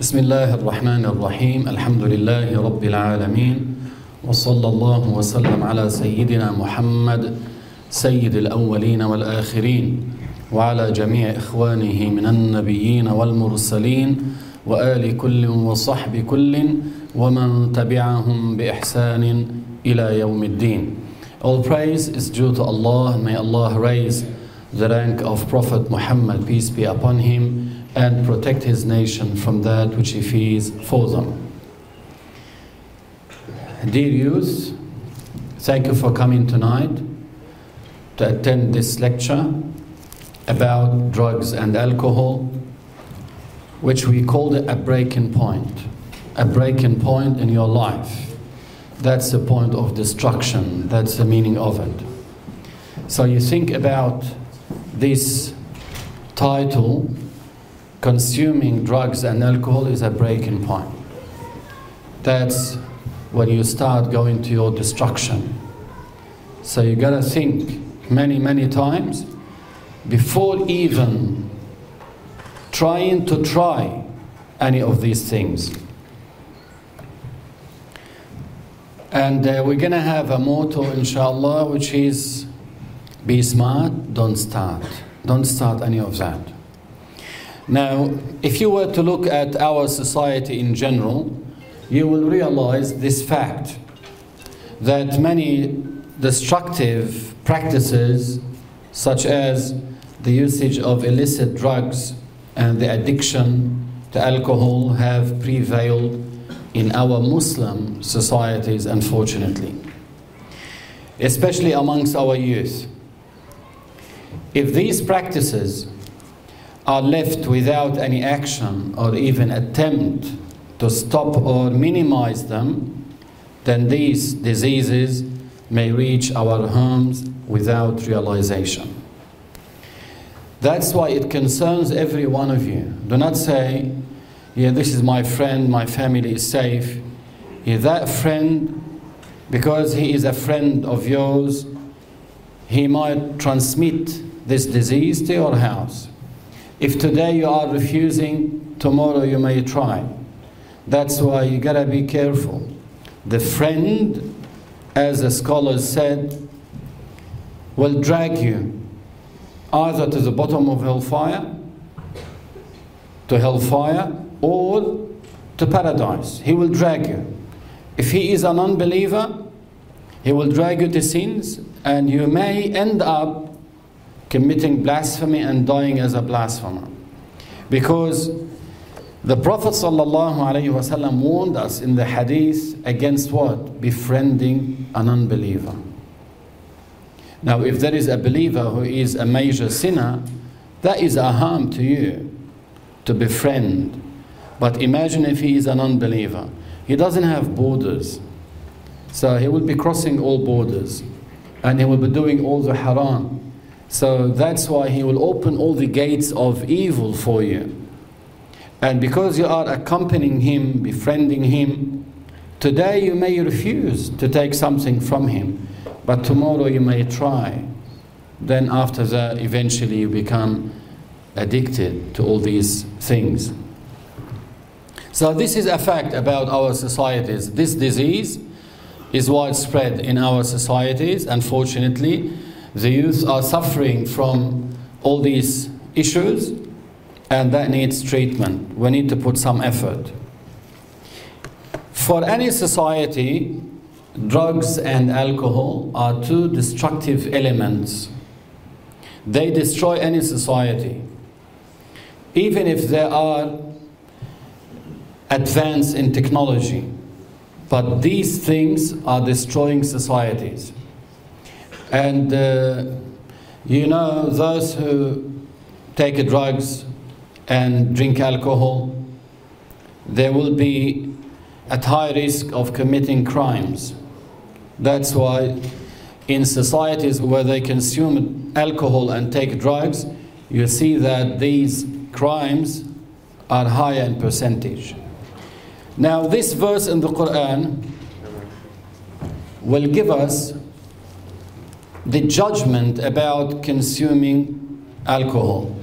بسم الله الرحمن الرحيم الحمد لله رب العالمين وصلى الله وسلم على سيدنا محمد سيد الأولين والآخرين وعلى جميع إخوانه من النبيين والمرسلين وآل كل وصحب كل ومن تبعهم بإحسان إلى يوم الدين All praise is due to Allah. May Allah raise the rank of Prophet Muhammad, peace be upon him, and protect his nation from that which he fears for them. Dear youth, thank you for coming tonight to attend this lecture about drugs and alcohol, which we called a breaking point. A breaking point in your life. That's the point of destruction, that's the meaning of it. So you think about this title consuming drugs and alcohol is a breaking point. That's when you start going to your destruction. So you gotta think many, many times before even trying to try any of these things. And uh, we're gonna have a motto, inshallah, which is be smart, don't start. Don't start any of that. Now, if you were to look at our society in general, you will realize this fact that many destructive practices, such as the usage of illicit drugs and the addiction to alcohol, have prevailed in our Muslim societies, unfortunately, especially amongst our youth. If these practices are left without any action or even attempt to stop or minimize them, then these diseases may reach our homes without realization. That's why it concerns every one of you. Do not say, yeah, this is my friend, my family is safe. Yeah, that friend, because he is a friend of yours, he might transmit this disease to your house. If today you are refusing, tomorrow you may try. That's why you gotta be careful. The friend, as the scholars said, will drag you either to the bottom of hellfire, to hellfire, or to paradise. He will drag you. If he is an unbeliever, he will drag you to sins, and you may end up committing blasphemy and dying as a blasphemer. Because the Prophet ﷺ warned us in the hadith against what? Befriending an unbeliever. Now, if there is a believer who is a major sinner, that is a harm to you to befriend. But imagine if he is an unbeliever. He doesn't have borders. So he will be crossing all borders and he will be doing all the haram. So that's why he will open all the gates of evil for you. And because you are accompanying him, befriending him, today you may refuse to take something from him, but tomorrow you may try. Then after that, eventually you become addicted to all these things. So this is a fact about our societies. This disease is widespread in our societies. Unfortunately, the youth are suffering from all these issues and that needs treatment. We need to put some effort. For any society, drugs and alcohol are two destructive elements. They destroy any society. Even if they are advanced in technology, but these things are destroying societies. And uh, you know, those who take drugs and drink alcohol, they will be at high risk of committing crimes. That's why in societies where they consume alcohol and take drugs, you see that these crimes are higher in percentage. Now, this verse in the Quran will give us the judgment about consuming alcohol.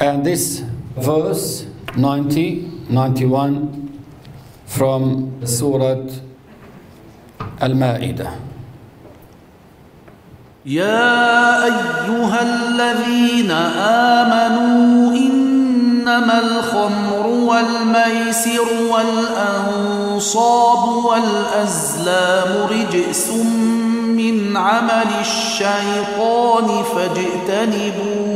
And this verse 90, 91 from Surah Al-Ma'idah. يا أيها الذين آمنوا إنما الخمر والميسر والأنصاب والأزلام رجس من عمل الشيطان فاجتنبوه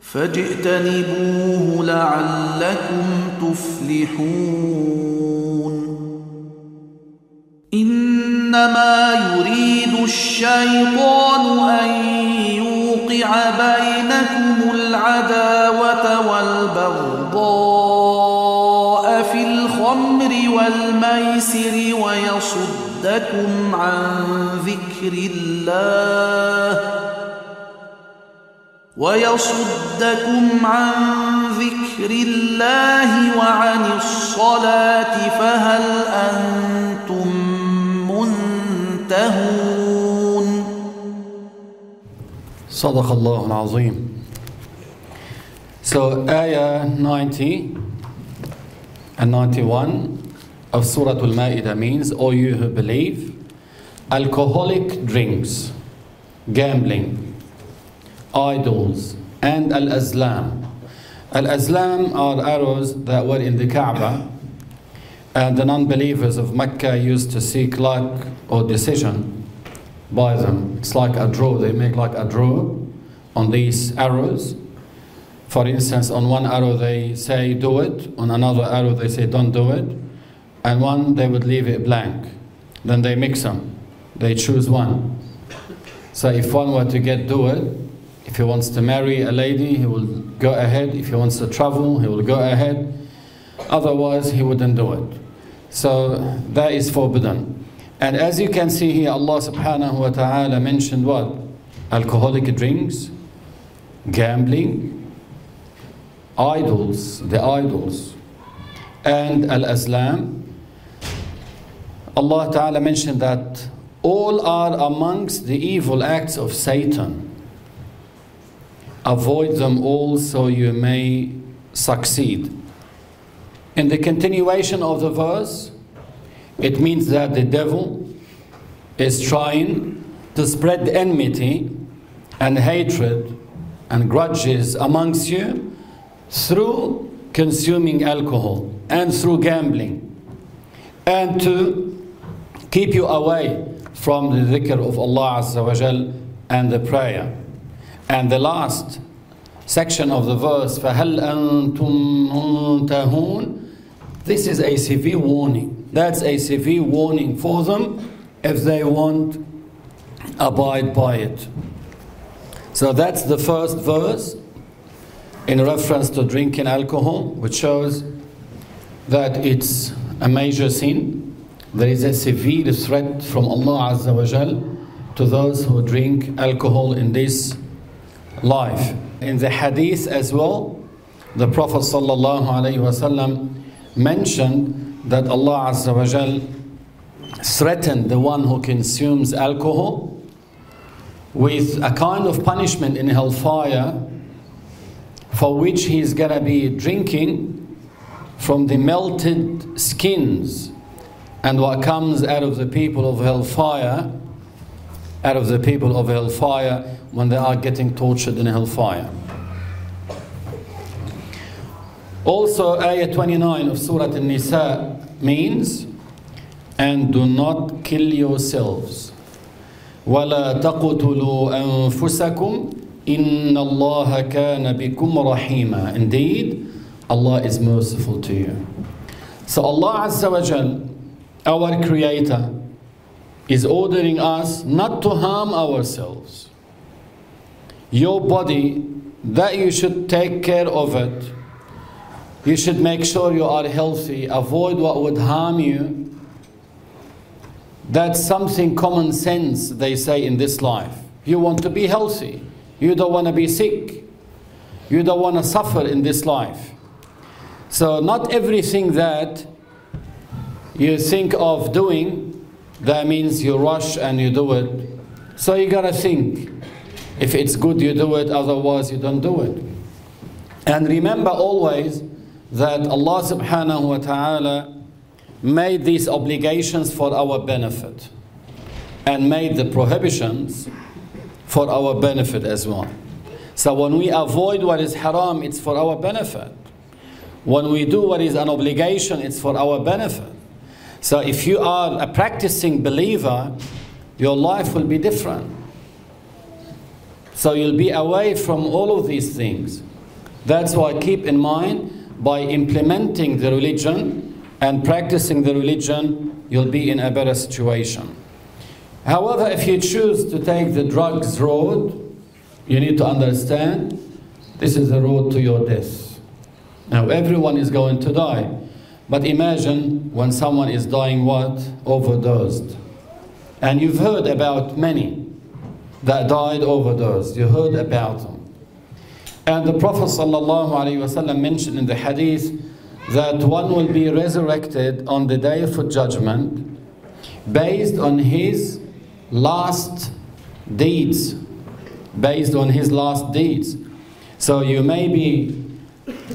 فاجتنبوه لعلكم تفلحون. إنما يريد الشيطان أن يوقع بينكم العداوة والبغضاء في الخمر والميسر ويصدكم عن ذكر الله ويصدكم عن ذكر الله وعن الصلاة فهل أنتم منتهون صدق الله العظيم. So, ayah 90 and 91 of Surah Al Ma'idah means, O you who believe, alcoholic drinks, gambling, idols, and al azlam. Al azlam are arrows that were in the Kaaba, and the non believers of Mecca used to seek luck or decision by them. It's like a draw, they make like a draw on these arrows. For instance, on one arrow they say do it, on another arrow they say don't do it, and one they would leave it blank. Then they mix them, they choose one. So if one were to get do it, if he wants to marry a lady, he will go ahead. If he wants to travel, he will go ahead. Otherwise, he wouldn't do it. So that is forbidden. And as you can see here, Allah subhanahu wa ta'ala mentioned what? Alcoholic drinks, gambling, idols, the idols, and al azlam. Allah ta'ala mentioned that all are amongst the evil acts of Satan. Avoid them all so you may succeed. In the continuation of the verse, it means that the devil is trying to spread enmity and hatred and grudges amongst you through consuming alcohol and through gambling and to keep you away from the dhikr of Allah Azza wa Jal and the prayer. And the last section of the verse, فَهَلْ أَنْتُمْ مُنْتَهُونَ This is a severe warning. That's a severe warning for them if they won't abide by it. So that's the first verse in reference to drinking alcohol, which shows that it's a major sin. There is a severe threat from Allah Azza wa Jal to those who drink alcohol in this life. In the hadith as well, the Prophet sallallahu alaihi wasallam mentioned that Allah Azza wa Jal threatened the one who consumes alcohol with a kind of punishment in hellfire for which he is going to be drinking from the melted skins and what comes out of the people of hellfire out of the people of hellfire when they are getting tortured in hellfire also ayah 29 of surah an-nisa means and do not kill yourselves ولا تقتلوا أنفسكم إن الله كان بكم رحيما Indeed, Allah is merciful to you. So Allah Azza wa Jal, our Creator, is ordering us not to harm ourselves. Your body, that you should take care of it. You should make sure you are healthy. Avoid what would harm you. That's something common sense, they say, in this life. You want to be healthy. You don't want to be sick. You don't want to suffer in this life. So, not everything that you think of doing, that means you rush and you do it. So, you got to think. If it's good, you do it, otherwise, you don't do it. And remember always that Allah subhanahu wa ta'ala made these obligations for our benefit and made the prohibitions for our benefit as well. So when we avoid what is haram, it's for our benefit. When we do what is an obligation, it's for our benefit. So if you are a practicing believer, your life will be different. So you'll be away from all of these things. That's why keep in mind by implementing the religion and practicing the religion, you'll be in a better situation. However, if you choose to take the drugs road, you need to understand this is the road to your death. Now, everyone is going to die. But imagine when someone is dying what? Overdosed. And you've heard about many that died overdosed. You heard about them. And the Prophet ﷺ mentioned in the hadith that one will be resurrected on the day of judgment based on his last deeds. Based on his last deeds. So you may be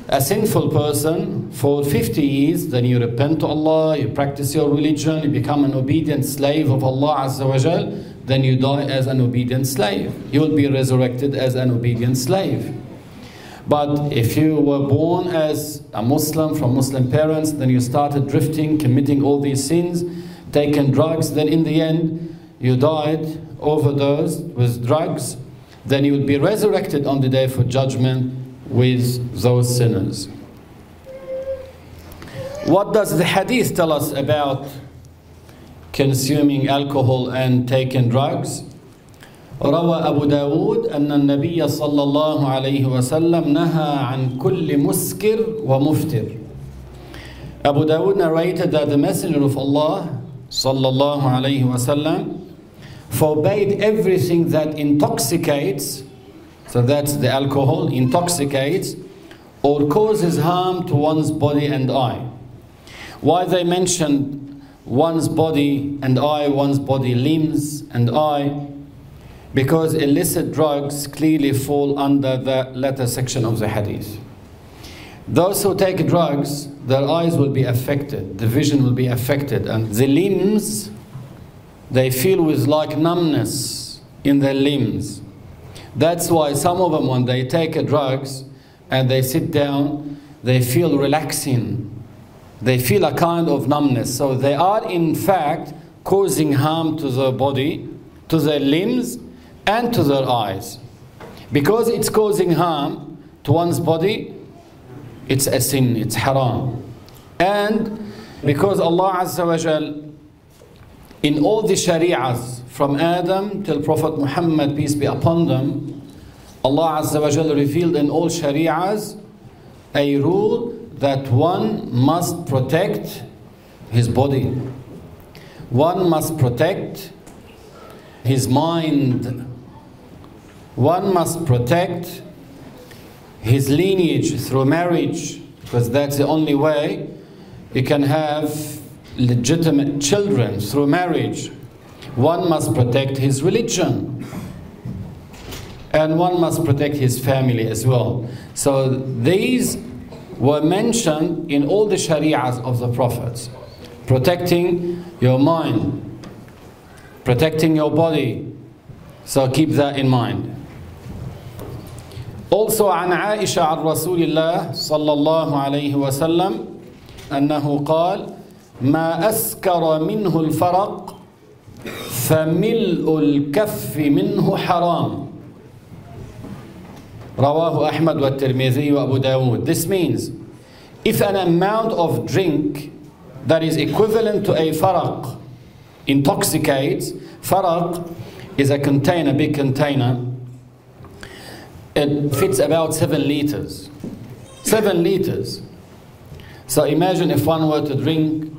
a sinful person for 50 years, then you repent to Allah, you practice your religion, you become an obedient slave of Allah Azza wa Jal, then you die as an obedient slave. You will be resurrected as an obedient slave. But if you were born as a Muslim from Muslim parents, then you started drifting, committing all these sins, taking drugs, then in the end you died overdosed with drugs, then you will be resurrected on the day for judgment with those sinners. What does the hadith tell us about consuming alcohol and taking drugs? روى أبو داود أن النبي صلى الله عليه وسلم نهى عن كل مسكر ومفتر Abu Dawud narrated that the Messenger of Allah صلى الله عليه وسلم forbade everything that intoxicates so that's the alcohol intoxicates or causes harm to one's body and eye why they mentioned one's body and eye one's body limbs and eye because illicit drugs clearly fall under the latter section of the hadith. Those who take drugs, their eyes will be affected, the vision will be affected, and the limbs, they feel with like numbness in their limbs. That's why some of them, when they take drugs and they sit down, they feel relaxing. They feel a kind of numbness. So they are, in fact, causing harm to their body, to their limbs, and to their eyes. Because it's causing harm to one's body, it's a sin, it's haram. And because Allah Azza wa Jal, in all the shari'ahs, from Adam till Prophet Muhammad, peace be upon them, Allah Azza wa Jal revealed in all shari'ahs a rule that one must protect his body. One must protect his mind one must protect his lineage through marriage because that's the only way you can have legitimate children through marriage One must protect his religion. And one must protect his family as well. So these were mentioned in all the shari'ahs of the prophets. Protecting your mind, protecting your body. So keep that in mind. Also عن عائشة عن رسول الله صلى الله عليه وسلم أنه قال ما أسكر منه الفرق فملء الكف منه حرام رواه أحمد والترمذي وأبو داود This means if an amount of drink that is equivalent to a faraq intoxicates faraq is a container, big container it fits about seven liters. Seven liters. So imagine if one were to drink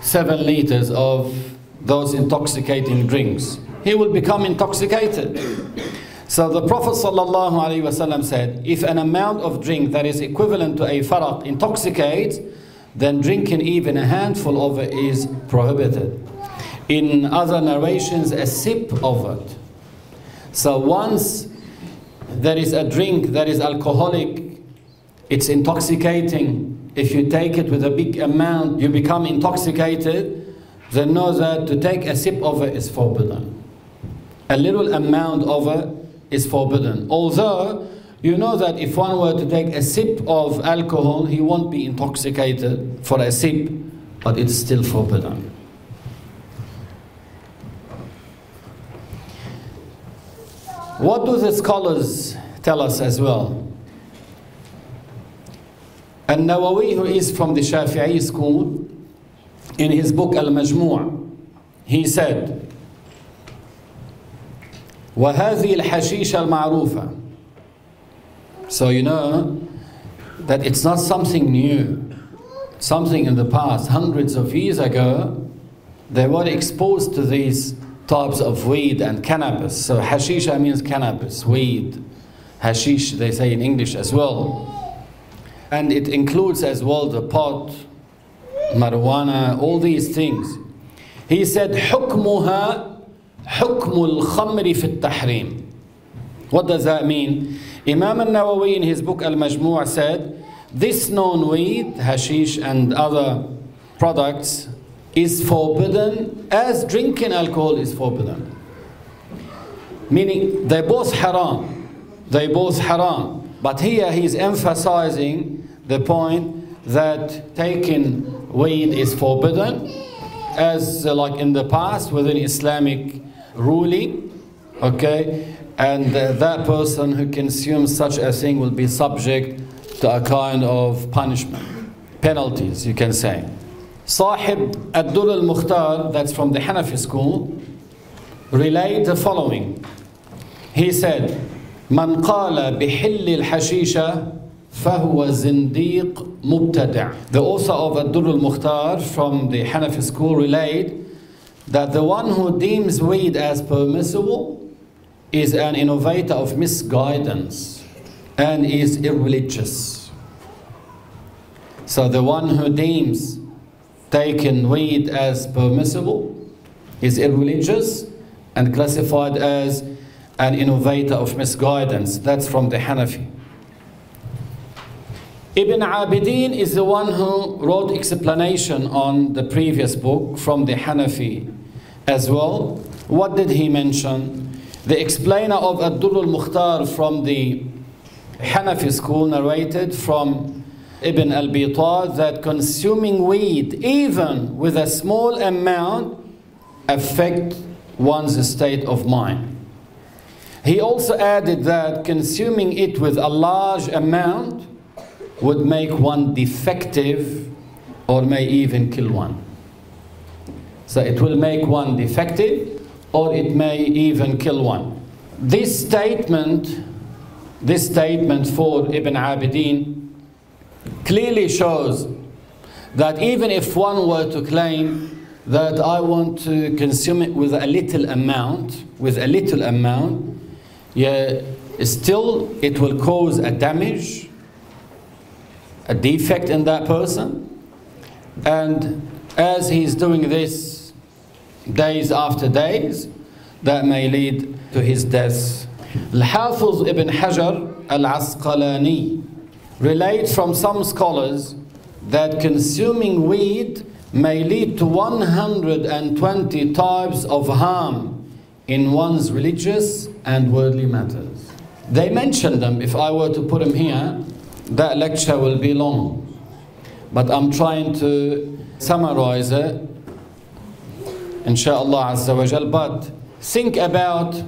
seven liters of those intoxicating drinks. He will become intoxicated. So the Prophet ﷺ said, if an amount of drink that is equivalent to a faraq intoxicates, then drinking even a handful of it is prohibited. In other narrations, a sip of it. So once there is a drink that is alcoholic it's intoxicating. If you take it with a big amount, you become intoxicated, then know that to take a sip over is forbidden. A little amount over is forbidden. Although, you know that if one were to take a sip of alcohol, he won't be intoxicated for a sip, but it's still forbidden. What do the scholars tell us as well? An-Nawawi, who is from the Shafi'i school, in his book Al Majmu', he said, وهذه الحشيشة المعروفة So you know that it's not something new, something in the past. Hundreds of years ago, they were exposed to these types of weed and cannabis. So hashisha means cannabis, weed. Hashish, they say in English as well. And it includes as well the pot, marijuana, all these things. He said, حكمها حكم الخمر في التحريم. What does that mean? Imam al-Nawawi in his book Al-Majmu' said, this known weed, hashish and other products is forbidden as drinking alcohol is forbidden. Meaning they're both haram. They both haram. But here he's emphasizing the point that taking weed is forbidden, as uh, like in the past within Islamic ruling. Okay, and uh, that person who consumes such a thing will be subject to a kind of punishment, penalties, you can say. Sahib ad-Durr al Mukhtar, that's from the Hanafi school, relayed the following. He said, من قال al-hashisha. فهو زنديق مبتدع. The author of Ad-Dur al-Mukhtar from the Hanafi school relate that the one who deems weed as permissible is an innovator of misguidance and is irreligious. So the one who deems taking weed as permissible is irreligious and classified as an innovator of misguidance. That's from the Hanafi. Ibn Abidin is the one who wrote explanation on the previous book from the Hanafi as well. What did he mention? The explainer of Ad-Dur al-Mukhtar from the Hanafi school narrated from Ibn al-Bitar that consuming weed, even with a small amount, affect one's state of mind. He also added that consuming it with a large amount would make one defective or may even kill one. So it will make one defective or it may even kill one. This statement, this statement for Ibn Abidin clearly shows that even if one were to claim that I want to consume it with a little amount, with a little amount, yeah, still it will cause a damage, a defect in that person. And as he's doing this days after days, that may lead to his death. Al-Hafiz ibn Hajar al-Asqalani relate from some scholars that consuming weed may lead to 120 types of harm in one's religious and worldly matters. They mention them. If I were to put them here, that lecture will be long. But I'm trying to summarize it, inshallah azza wa jal. But think about,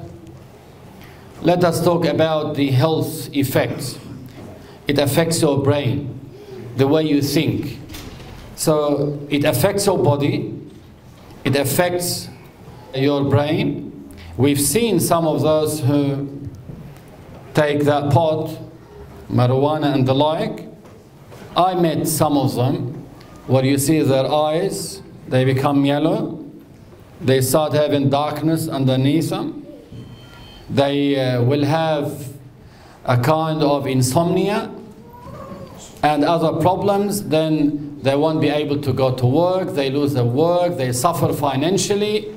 let us talk about the health effects it affects your brain, the way you think. So it affects your body, it affects your brain. We've seen some of those who take that pot, marijuana and the like. I met some of them. Where you see their eyes, they become yellow, they start having darkness underneath them, they uh, will have a kind of insomnia and other problems, then they won't be able to go to work, they lose their work, they suffer financially.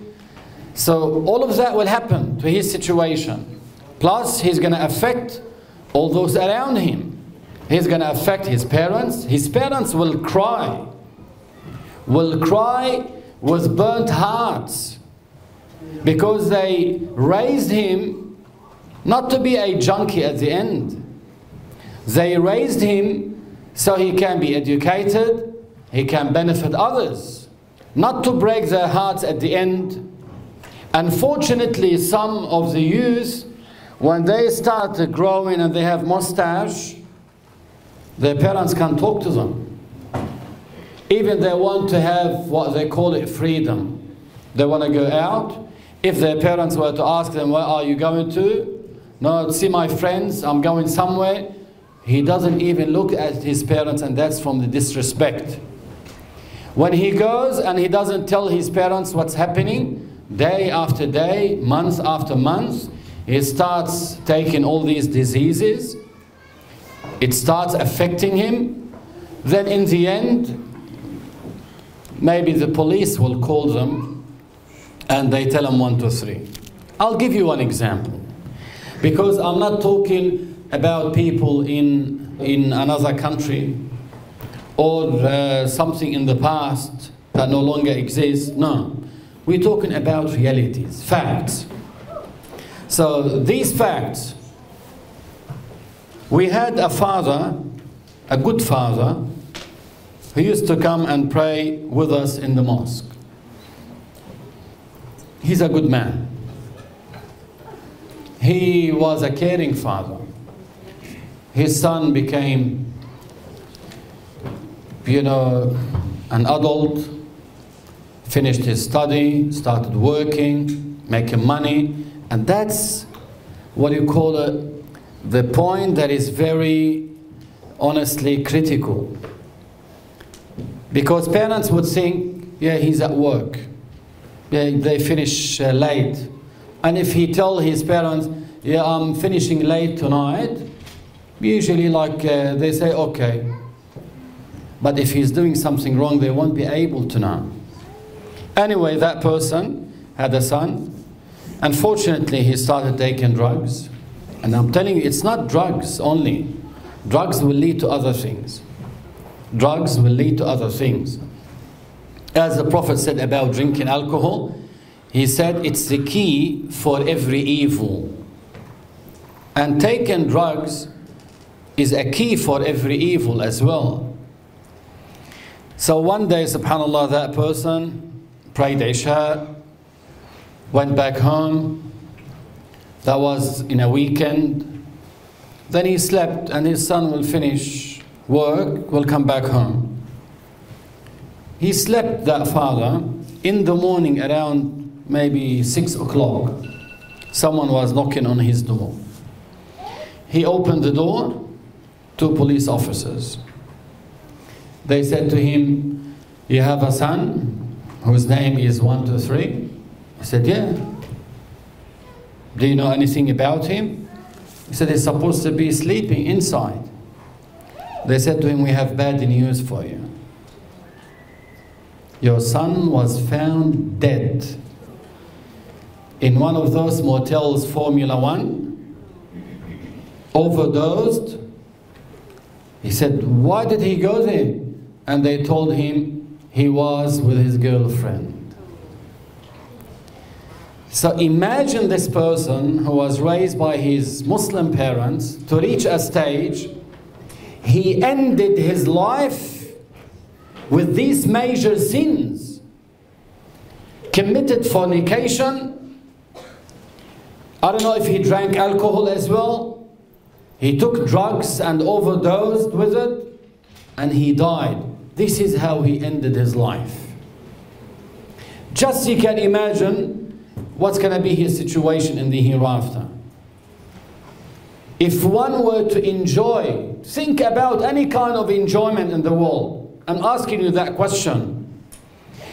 So, all of that will happen to his situation. Plus, he's going to affect all those around him. He's going to affect his parents. His parents will cry. Will cry with burnt hearts because they raised him not to be a junkie at the end. They raised him so he can be educated, he can benefit others, not to break their hearts at the end. Unfortunately, some of the youth, when they start growing and they have mustache, their parents can't talk to them. Even they want to have what they call it freedom. They want to go out. If their parents were to ask them, Where are you going to? No, see my friends, I'm going somewhere. He doesn't even look at his parents, and that's from the disrespect. When he goes and he doesn't tell his parents what's happening, day after day, month after month, he starts taking all these diseases. It starts affecting him. Then, in the end, maybe the police will call them and they tell them one, two, three. I'll give you one example because I'm not talking about people in, in another country or uh, something in the past that no longer exists. No, we're talking about realities, facts. So these facts, we had a father, a good father, who used to come and pray with us in the mosque. He's a good man. He was a caring father. His son became, you know, an adult, finished his study, started working, making money, and that's what you call a, the point that is very honestly critical. Because parents would think, yeah, he's at work. Yeah, they finish uh, late. And if he tell his parents, yeah, I'm finishing late tonight, usually like uh, they say, okay. But if he's doing something wrong, they won't be able to know. Anyway, that person had a son. Unfortunately, he started taking drugs. And I'm telling you, it's not drugs only. Drugs will lead to other things. Drugs will lead to other things. As the Prophet said about drinking alcohol, he said it's the key for every evil. And taking drugs is a key for every evil as well. So one day, subhanAllah, that person prayed Isha, went back home. That was in a weekend. Then he slept, and his son will finish work, will come back home. He slept, that father, in the morning around maybe six o'clock. Someone was knocking on his door. He opened the door, two police officers. They said to him, You have a son whose name is 123? He said, Yeah. Do you know anything about him? He said, He's supposed to be sleeping inside. They said to him, We have bad news for you. Your son was found dead in one of those motels, Formula One, overdosed. He said, Why did he go there? And they told him he was with his girlfriend. So imagine this person who was raised by his Muslim parents to reach a stage, he ended his life with these major sins committed fornication. I don't know if he drank alcohol as well. He took drugs and overdosed with it, and he died. This is how he ended his life. Just you can imagine what's going to be his situation in the hereafter. If one were to enjoy, think about any kind of enjoyment in the world. I'm asking you that question.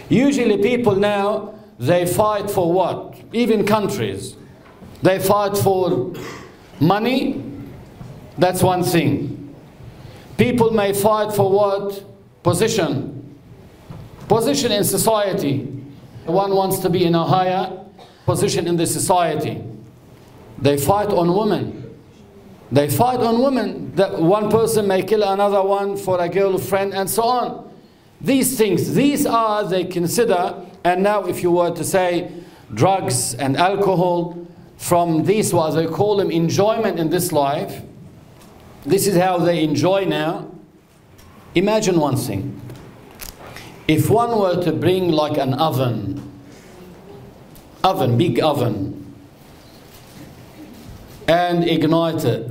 Usually, people now they fight for what? Even countries, they fight for money. That's one thing. People may fight for what? Position. Position in society. One wants to be in a higher position in the society. They fight on women. They fight on women. That one person may kill another one for a girlfriend and so on. These things, these are they consider. And now, if you were to say drugs and alcohol, from these what they call them enjoyment in this life, this is how they enjoy now. Imagine one thing. If one were to bring like an oven, oven, big oven, and ignite it,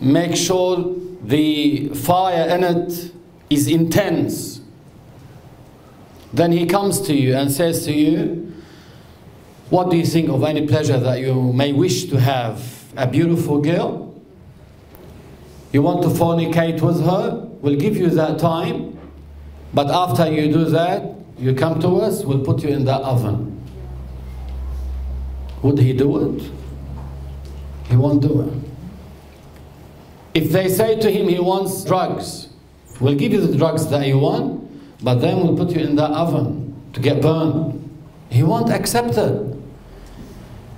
make sure the fire in it is intense, then he comes to you and says to you, What do you think of any pleasure that you may wish to have? A beautiful girl? You want to fornicate with her? We'll give you that time. But after you do that, you come to us, we'll put you in the oven. Would he do it? He won't do it. If they say to him he wants drugs, we'll give you the drugs that you want, but then we'll put you in the oven to get burned. He won't accept it.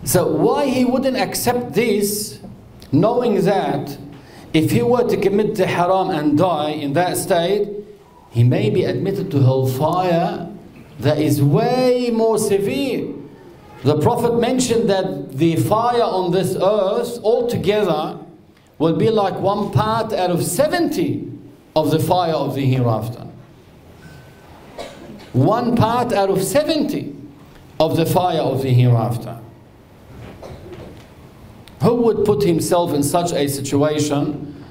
So why he wouldn't accept this, knowing that if he were to commit the haram and die in that state, he may be admitted to hellfire that is way more severe. The Prophet mentioned that the fire on this earth altogether will be like one part out of 70 of the fire of the hereafter. One part out of 70 of the fire of the hereafter. Who would put himself in such a situation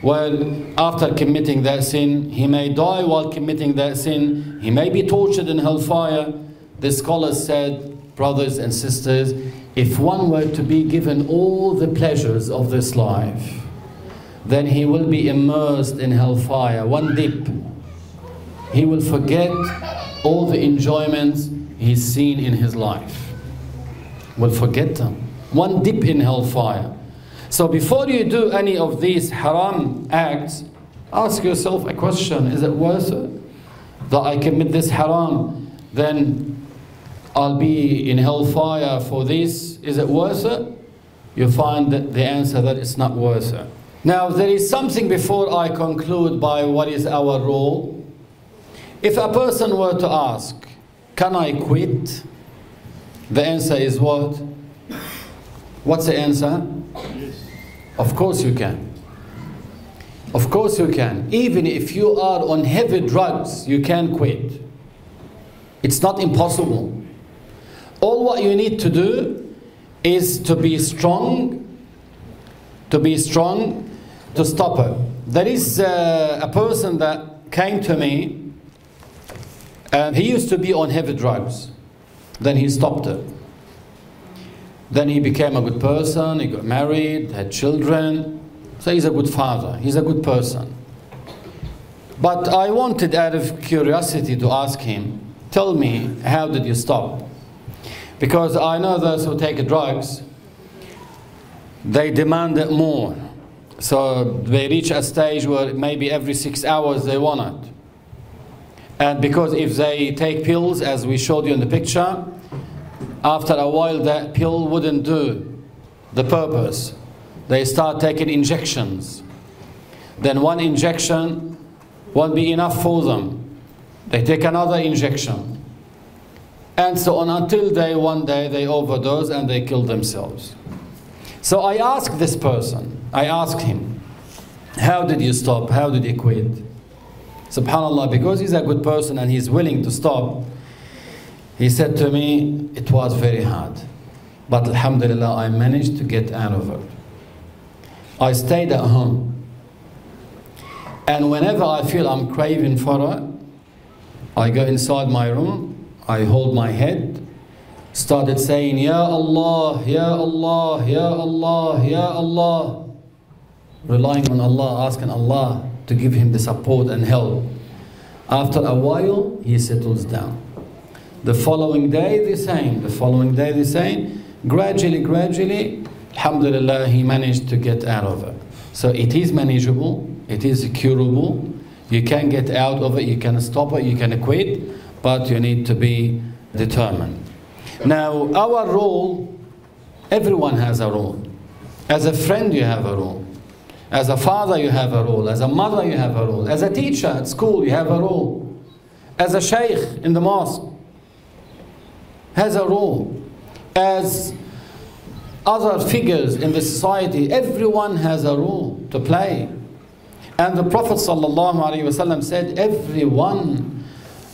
where after committing that sin, he may die while committing that sin, he may be tortured in hellfire? The scholars said, brothers and sisters, if one were to be given all the pleasures of this life, then he will be immersed in hellfire, one dip. He will forget all the enjoyments he's seen in his life. Will forget them. One dip in hellfire. So before you do any of these haram acts, ask yourself a question is it worth it that I commit this haram? Then I'll be in hellfire for this. Is it worth it? You find that the answer that it's not worth it. Now, there is something before I conclude by what is our role. If a person were to ask, Can I quit? The answer is what? What's the answer? Yes. Of course you can. Of course you can. Even if you are on heavy drugs, you can quit. It's not impossible. All what you need to do is to be strong, to be strong, to stop it. There is uh, a person that came to me, and he used to be on heavy drugs. Then he stopped it. Then he became a good person, he got married, had children. So he's a good father, he's a good person. But I wanted, out of curiosity, to ask him, Tell me, how did you stop? Because I know those who take drugs, they demand it more. So they reach a stage where maybe every six hours they want it. And because if they take pills, as we showed you in the picture, after a while that pill wouldn't do the purpose. They start taking injections. Then one injection won't be enough for them. They take another injection. And so on until they one day they overdose and they kill themselves. So I asked this person, I asked him, how did you stop? How did you quit? Subhanallah, because he's a good person and he's willing to stop, he said to me, It was very hard. But Alhamdulillah, I managed to get out of it. I stayed at home. And whenever I feel I'm craving for it, I go inside my room, I hold my head, started saying, Ya Allah, Ya Allah, Ya Allah, Ya Allah, relying on Allah, asking Allah to give him the support and help. After a while, he settles down. The following day, the same. The following day, the same. Gradually, gradually, alhamdulillah, he managed to get out of it. So it is manageable, it is curable. You can get out of it, you can stop it, you can quit, but you need to be determined. Now, our role, everyone has a role. As a friend, you have a role. As a father, you have a role. As a mother, you have a role. As a teacher at school, you have a role. As a sheikh in the mosque, has a role. As other figures in the society, everyone has a role to play. And the Prophet ﷺ said, Every one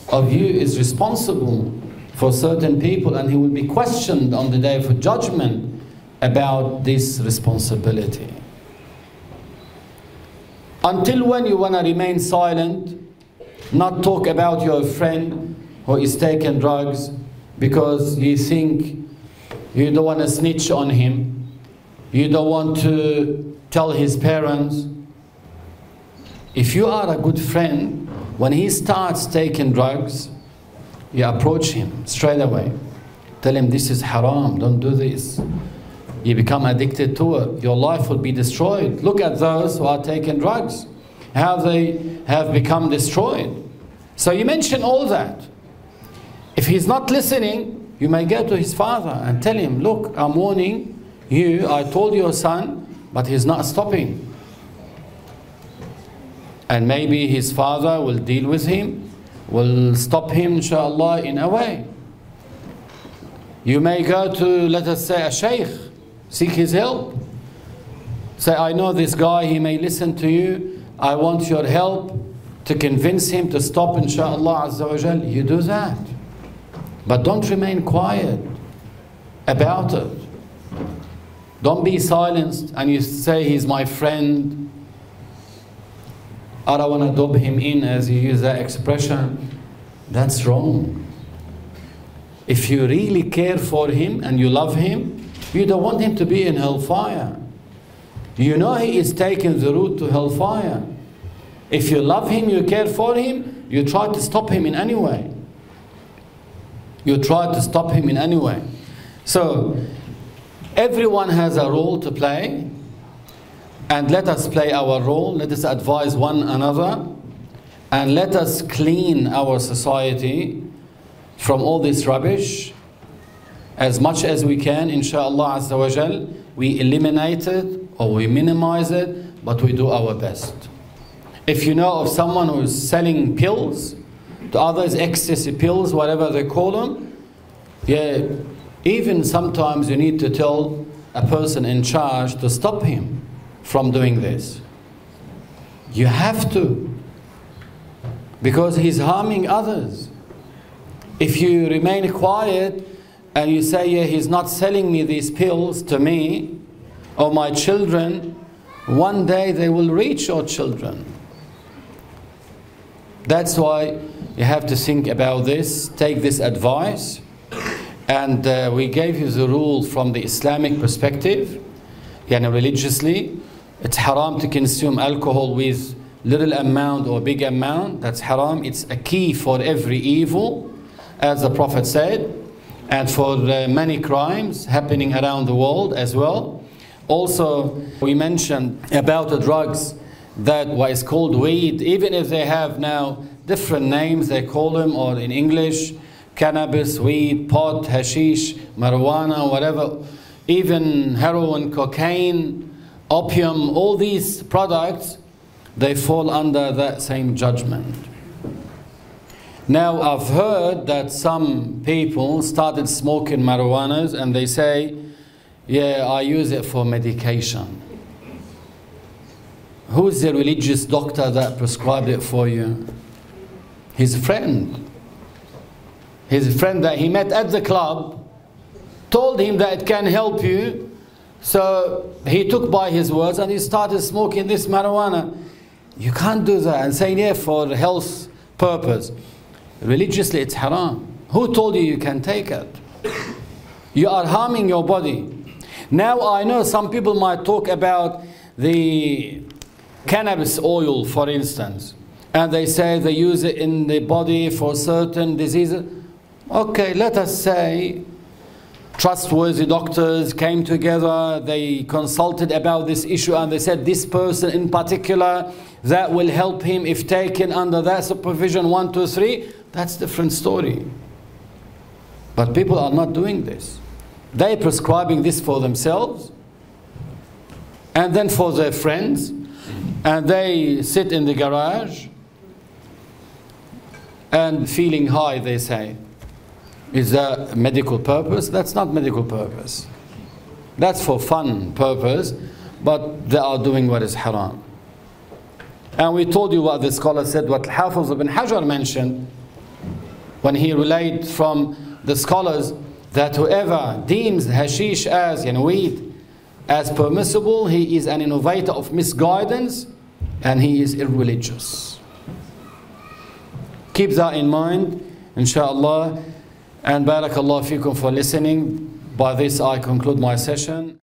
of you is responsible for certain people, and he will be questioned on the day of judgment about this responsibility. Until when you want to remain silent, not talk about your friend who is taking drugs because you think you don't want to snitch on him, you don't want to tell his parents. If you are a good friend, when he starts taking drugs, you approach him straight away. Tell him this is haram, don't do this you become addicted to it, your life will be destroyed. Look at those who are taking drugs, how they have become destroyed. So you mention all that. If he's not listening, you may go to his father and tell him, Look, I'm warning you, I told your son, but he's not stopping. And maybe his father will deal with him, will stop him, inshallah, in a way. You may go to, let us say, a sheikh Seek his help. Say, I know this guy, he may listen to you. I want your help to convince him to stop, inshallah Azza wa Jal. You do that. But don't remain quiet about it. Don't be silenced and you say he's my friend. I don't want to dob him in as you use that expression. That's wrong. If you really care for him and you love him, you don't want him to be in hellfire. You know he is taking the route to hellfire. If you love him, you care for him, you try to stop him in any way. You try to stop him in any way. So, everyone has a role to play, and let us play our role. Let us advise one another, and let us clean our society from all this rubbish as much as we can, inshallah azza we eliminate it or we minimize it, but we do our best. If you know of someone who is selling pills, to others ecstasy pills, whatever they call them, yeah, even sometimes you need to tell a person in charge to stop him from doing this. You have to. Because he's harming others. If you remain quiet, and you say, yeah, he's not selling me these pills to me or my children, one day they will reach your children. That's why you have to think about this, take this advice. And uh, we gave you the rule from the Islamic perspective, yani religiously. It's haram to consume alcohol with little amount or big amount. That's haram. It's a key for every evil, as the Prophet said and for uh, many crimes happening around the world as well. Also, we mentioned about the drugs that what is called weed, even if they have now different names, they call them, or in English, cannabis, weed, pot, hashish, marijuana, whatever, even heroin, cocaine, opium, all these products, they fall under that same judgment. Now, I've heard that some people started smoking marijuana and they say, Yeah, I use it for medication. Who's the religious doctor that prescribed it for you? His friend. His friend that he met at the club told him that it can help you. So he took by his words and he started smoking this marijuana. You can't do that and saying, yeah, for health purpose. Religiously, it's haram. Who told you you can take it? You are harming your body. Now, I know some people might talk about the cannabis oil, for instance, and they say they use it in the body for certain diseases. Okay, let us say trustworthy doctors came together, they consulted about this issue, and they said this person in particular that will help him if taken under that supervision, one, two, three. That's a different story. But people are not doing this. They're prescribing this for themselves and then for their friends and they sit in the garage and feeling high, they say. Is that medical purpose? That's not medical purpose. That's for fun purpose, but they are doing what is haram. And we told you what the scholar said, what Hafiz ibn Hajar mentioned when he relayed from the scholars that whoever deems hashish as you know, weed as permissible, he is an innovator of misguidance and he is irreligious. Keep that in mind, inshallah. And barakallah fikum for listening. By this I conclude my session.